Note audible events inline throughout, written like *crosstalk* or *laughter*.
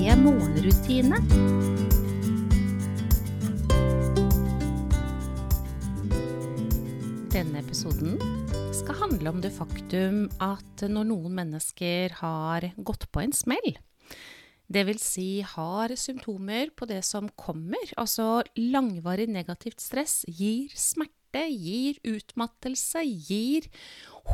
morgenrutine. Denne episoden skal handle om det faktum at når noen mennesker har gått på en smell, vil si har symptomer på det som kommer, altså langvarig negativt stress gir smerte gir utmattelse, gir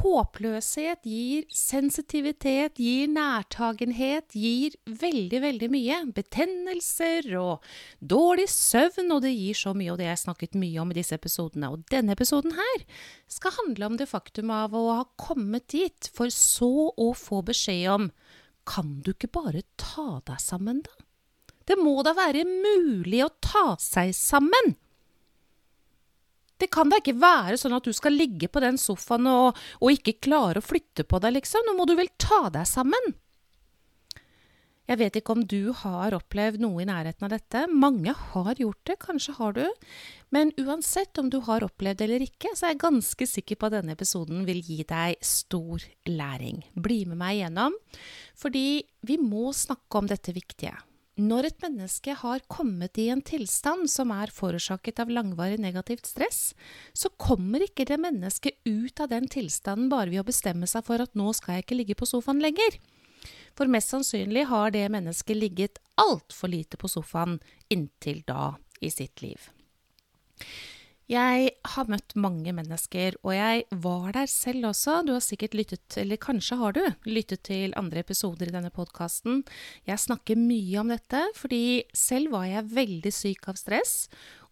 håpløshet, gir sensitivitet, gir nærtagenhet, gir veldig, veldig mye. Betennelser og dårlig søvn, og det gir så mye, og det har jeg snakket mye om i disse episodene. Og denne episoden her skal handle om det faktum av å ha kommet dit, for så å få beskjed om kan du ikke bare ta deg sammen, da? Det må da være mulig å ta seg sammen? Det kan da ikke være sånn at du skal ligge på den sofaen og, og ikke klare å flytte på deg, liksom. Nå må du vel ta deg sammen? Jeg vet ikke om du har opplevd noe i nærheten av dette. Mange har gjort det, kanskje har du. Men uansett om du har opplevd det eller ikke, så er jeg ganske sikker på at denne episoden vil gi deg stor læring. Bli med meg igjennom, fordi vi må snakke om dette viktige. Når et menneske har kommet i en tilstand som er forårsaket av langvarig negativt stress, så kommer ikke det mennesket ut av den tilstanden bare ved å bestemme seg for at nå skal jeg ikke ligge på sofaen lenger. For mest sannsynlig har det mennesket ligget altfor lite på sofaen inntil da i sitt liv. Jeg har møtt mange mennesker, og jeg var der selv også. Du har sikkert lyttet, eller kanskje har du, lyttet til andre episoder i denne podkasten. Jeg snakker mye om dette, fordi selv var jeg veldig syk av stress,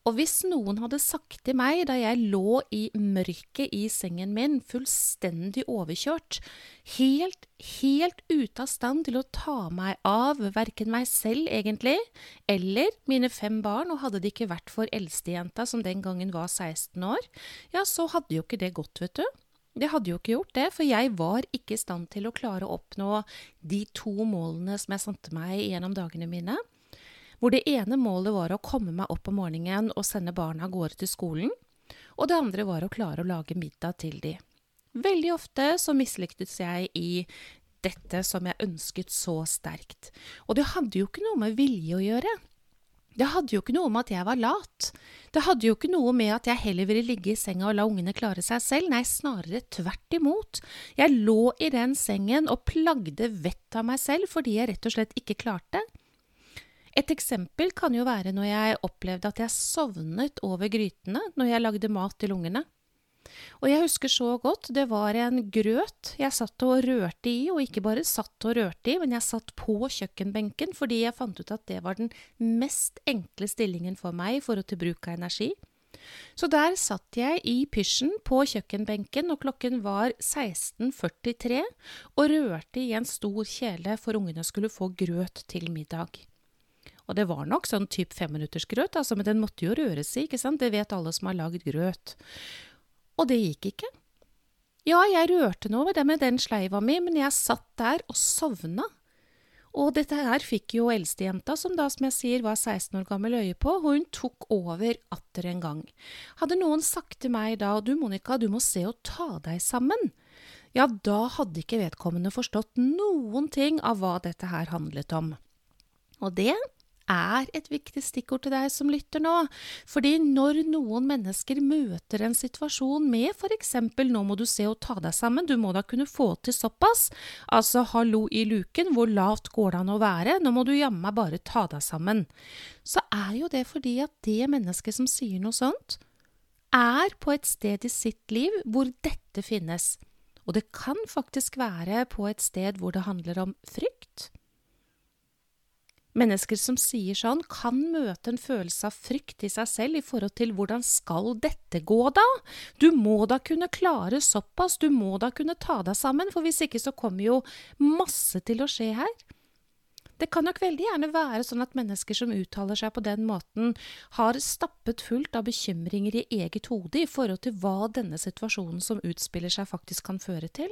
og hvis noen hadde sagt til meg da jeg lå i mørket i sengen min, fullstendig overkjørt, helt, helt ute av stand til å ta meg av verken meg selv egentlig, eller mine fem barn, og hadde det ikke vært for eldstejenta som den gangen var 16 år, ja, så hadde jo ikke det gått, vet du. Det hadde jo ikke gjort det, for jeg var ikke i stand til å klare å oppnå de to målene som jeg satte meg gjennom dagene mine hvor det ene målet var å komme meg opp om morgenen og sende barna av gårde til skolen, og det andre var å klare å lage middag til de. Veldig ofte så mislyktes jeg i dette som jeg ønsket så sterkt, og det hadde jo ikke noe med vilje å gjøre. Det hadde jo ikke noe med at jeg var lat. Det hadde jo ikke noe med at jeg heller ville ligge i senga og la ungene klare seg selv, nei, snarere tvert imot. Jeg lå i den sengen og plagde vettet av meg selv fordi jeg rett og slett ikke klarte. Et eksempel kan jo være når jeg opplevde at jeg sovnet over grytene når jeg lagde mat til ungene. Og jeg husker så godt, det var en grøt jeg satt og rørte i, og ikke bare satt og rørte i, men jeg satt på kjøkkenbenken fordi jeg fant ut at det var den mest enkle stillingen for meg i forhold til bruk av energi. Så der satt jeg i pysjen på kjøkkenbenken, og klokken var 16.43, og rørte i en stor kjele for ungene skulle få grøt til middag. Og det var nok sånn type femminuttersgrøt, altså, men den måtte jo røres i, ikke sant, det vet alle som har lagd grøt. Og det gikk ikke. Ja, jeg rørte noe med det med den sleiva mi, men jeg satt der og sovna. Og dette her fikk jo eldstejenta, som da, som jeg sier, var 16 år gammel, øye på, og hun tok over atter en gang. Hadde noen sagt til meg da, du Monica, du må se å ta deg sammen, ja, da hadde ikke vedkommende forstått noen ting av hva dette her handlet om. Og det er et viktig stikkord til deg som lytter nå, fordi når noen mennesker møter en situasjon med for eksempel nå må du se og ta deg sammen, du må da kunne få til såpass, altså hallo i luken, hvor lavt går det an å være, nå må du jammen bare ta deg sammen, så er jo det fordi at det mennesket som sier noe sånt, er på et sted i sitt liv hvor dette finnes, og det kan faktisk være på et sted hvor det handler om frykt Mennesker som sier sånn, kan møte en følelse av frykt i seg selv i forhold til hvordan skal dette gå, da? Du må da kunne klare såpass, du må da kunne ta deg sammen, for hvis ikke så kommer jo masse til å skje her. Det kan nok veldig gjerne være sånn at mennesker som uttaler seg på den måten, har stappet fullt av bekymringer i eget hode i forhold til hva denne situasjonen som utspiller seg, faktisk kan føre til.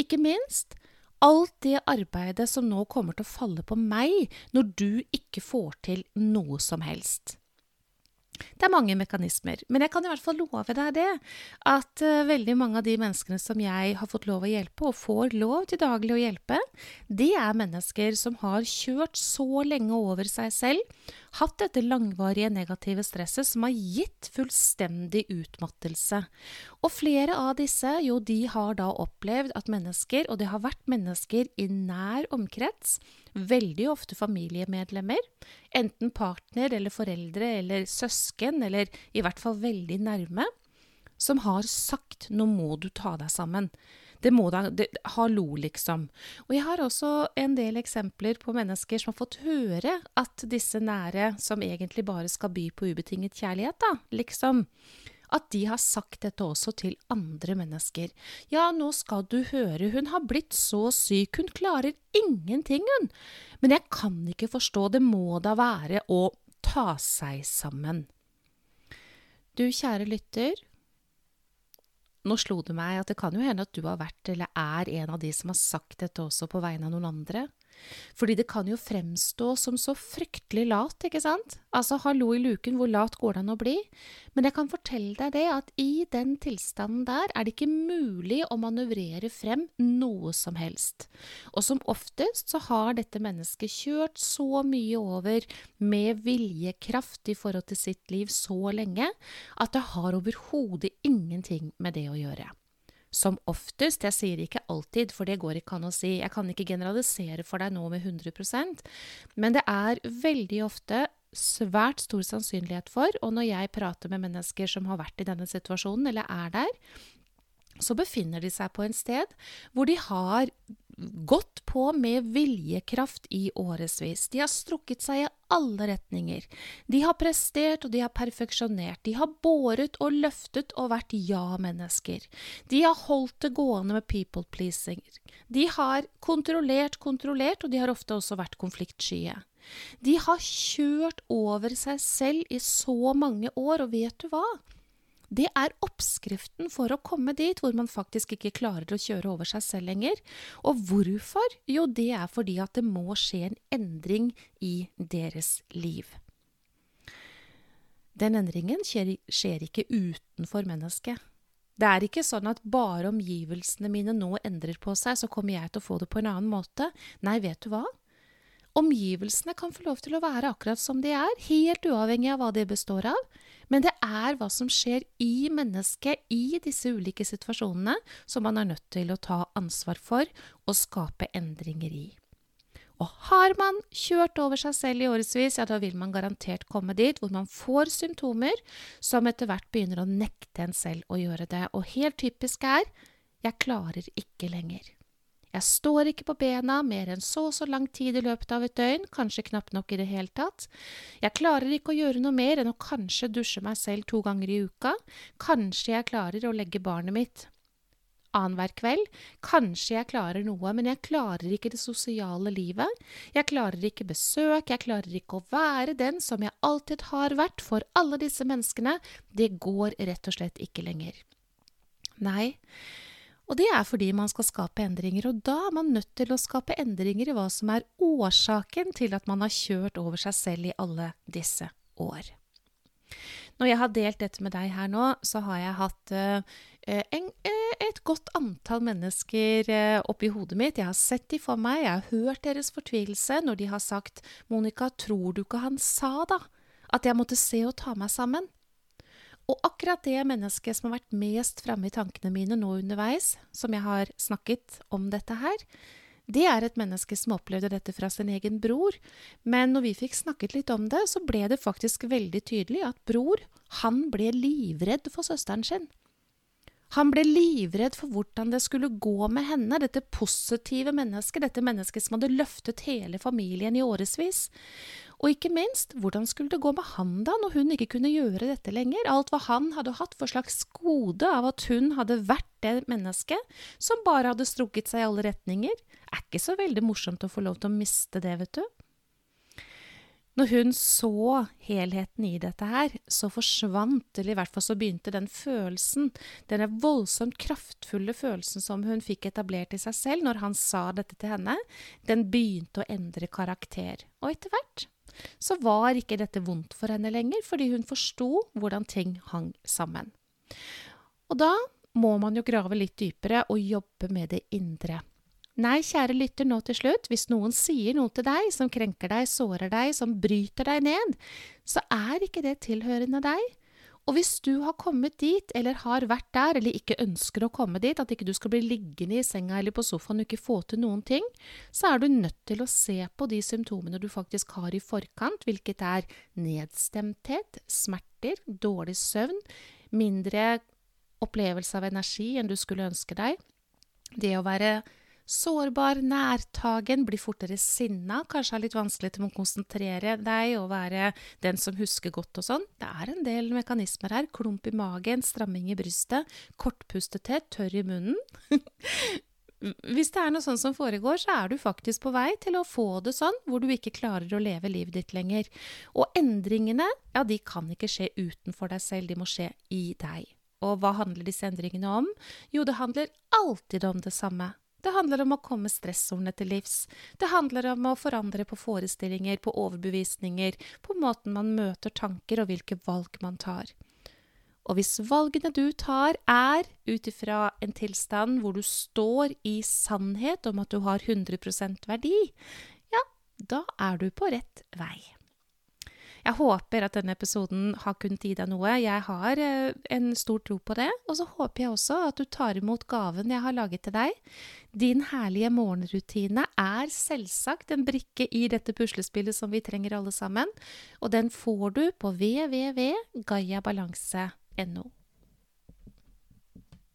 Ikke minst alt det arbeidet som nå kommer til å falle på meg når du ikke får til noe som helst. Det er mange mekanismer, men jeg kan i hvert fall love deg det, at uh, veldig mange av de menneskene som jeg har fått lov å hjelpe, og får lov til daglig å hjelpe, det er mennesker som har kjørt så lenge over seg selv, hatt dette langvarige negative stresset som har gitt fullstendig utmattelse. Og flere av disse, jo, de har da opplevd at mennesker, og det har vært mennesker i nær omkrets, veldig ofte familiemedlemmer, enten partner eller foreldre eller søsken, eller i hvert fall veldig nærme, som har sagt 'nå må du ta deg sammen'. Det må da det, Hallo, liksom. Og jeg har også en del eksempler på mennesker som har fått høre at disse nære, som egentlig bare skal by på ubetinget kjærlighet, da, liksom, at de har sagt dette også til andre mennesker. Ja, nå skal du høre, hun har blitt så syk, hun klarer ingenting, hun. Men jeg kan ikke forstå, det må da være å ta seg sammen. Du kjære lytter, nå slo det meg at det kan jo hende at du har vært eller er en av de som har sagt dette også på vegne av noen andre. Fordi det kan jo fremstå som så fryktelig lat, ikke sant? Altså, hallo i luken, hvor lat går det an å bli? Men jeg kan fortelle deg det at i den tilstanden der er det ikke mulig å manøvrere frem noe som helst. Og som oftest så har dette mennesket kjørt så mye over med viljekraft i forhold til sitt liv så lenge at det har overhodet ingenting med det å gjøre som oftest, jeg sier ikke alltid, for det går ikke an å si, jeg kan ikke generalisere for deg nå med 100% men det er veldig ofte svært stor sannsynlighet for, og når jeg prater med mennesker som har vært i denne situasjonen, eller er der, så befinner de seg på en sted hvor de har gått på med viljekraft i årevis. De har strukket seg i alle retninger. De har prestert og de har perfeksjonert. De har båret og løftet og vært ja-mennesker. De har holdt det gående med people pleasing. De har kontrollert, kontrollert, og de har ofte også vært konfliktskye. De har kjørt over seg selv i så mange år, og vet du hva? Det er oppskriften for å komme dit hvor man faktisk ikke klarer å kjøre over seg selv lenger. Og hvorfor? Jo, det er fordi at det må skje en endring i deres liv. Den endringen skjer, skjer ikke utenfor mennesket. Det er ikke sånn at bare omgivelsene mine nå endrer på seg, så kommer jeg til å få det på en annen måte. Nei, vet du hva? Omgivelsene kan få lov til å være akkurat som de er, helt uavhengig av hva de består av. Men det er hva som skjer i mennesket i disse ulike situasjonene, som man er nødt til å ta ansvar for og skape endringer i. Og har man kjørt over seg selv i årevis, ja, da vil man garantert komme dit hvor man får symptomer som etter hvert begynner å nekte en selv å gjøre det. Og helt typisk er 'jeg klarer ikke lenger'. Jeg står ikke på bena mer enn så og så lang tid i løpet av et døgn, kanskje knapt nok i det hele tatt. Jeg klarer ikke å gjøre noe mer enn å kanskje dusje meg selv to ganger i uka. Kanskje jeg klarer å legge barnet mitt annenhver kveld. Kanskje jeg klarer noe, men jeg klarer ikke det sosiale livet. Jeg klarer ikke besøk, jeg klarer ikke å være den som jeg alltid har vært for alle disse menneskene. Det går rett og slett ikke lenger. Nei, og det er fordi man skal skape endringer, og da er man nødt til å skape endringer i hva som er årsaken til at man har kjørt over seg selv i alle disse år. Når jeg har delt dette med deg her nå, så har jeg hatt uh, en, uh, et godt antall mennesker uh, oppi hodet mitt. Jeg har sett de for meg, jeg har hørt deres fortvilelse når de har sagt 'Monica, tror du ikke han sa da at jeg måtte se og ta meg sammen?' Og akkurat det mennesket som har vært mest framme i tankene mine nå underveis, som jeg har snakket om dette her, det er et menneske som opplevde dette fra sin egen bror. Men når vi fikk snakket litt om det, så ble det faktisk veldig tydelig at bror, han ble livredd for søsteren sin. Han ble livredd for hvordan det skulle gå med henne, dette positive mennesket, dette mennesket som hadde løftet hele familien i årevis. Og ikke minst, hvordan skulle det gå med han da, når hun ikke kunne gjøre dette lenger? Alt hva han hadde hatt for slags gode av at hun hadde vært det mennesket som bare hadde strukket seg i alle retninger, er ikke så veldig morsomt å få lov til å miste det, vet du. Når hun så helheten i dette her, så forsvant, eller i hvert fall så begynte den følelsen, denne voldsomt kraftfulle følelsen som hun fikk etablert i seg selv når han sa dette til henne, den begynte å endre karakter. Og etter hvert så var ikke dette vondt for henne lenger, fordi hun forsto hvordan ting hang sammen. Og da må man jo grave litt dypere og jobbe med det indre. Nei, kjære lytter, nå til slutt, hvis noen sier noe til deg som krenker deg, sårer deg, som bryter deg ned, så er ikke det tilhørende deg. Og hvis du har kommet dit, eller har vært der, eller ikke ønsker å komme dit, at ikke du skal bli liggende i senga eller på sofaen og ikke få til noen ting, så er du nødt til å se på de symptomene du faktisk har i forkant, hvilket er nedstemthet, smerter, dårlig søvn, mindre opplevelse av energi enn du skulle ønske deg, det å være Sårbar, nærtagen, blir fortere sinna, kanskje har litt vanskelig til å konsentrere deg og være den som husker godt og sånn. Det er en del mekanismer her. Klump i magen, stramming i brystet, kortpustethet, tørr i munnen. *laughs* Hvis det er noe sånt som foregår, så er du faktisk på vei til å få det sånn, hvor du ikke klarer å leve livet ditt lenger. Og endringene, ja, de kan ikke skje utenfor deg selv, de må skje i deg. Og hva handler disse endringene om? Jo, det handler alltid om det samme. Det handler om å komme stressordene til livs. Det handler om å forandre på forestillinger, på overbevisninger, på måten man møter tanker og hvilke valg man tar. Og hvis valgene du tar er ut ifra en tilstand hvor du står i sannhet om at du har 100% verdi, ja, da er du på rett vei. Jeg håper at denne episoden har kunnet gi deg noe. Jeg har eh, en stor tro på det. Og så håper jeg også at du tar imot gaven jeg har laget til deg. Din herlige morgenrutine er selvsagt en brikke i dette puslespillet som vi trenger alle sammen. Og den får du på www.gayabalanse.no.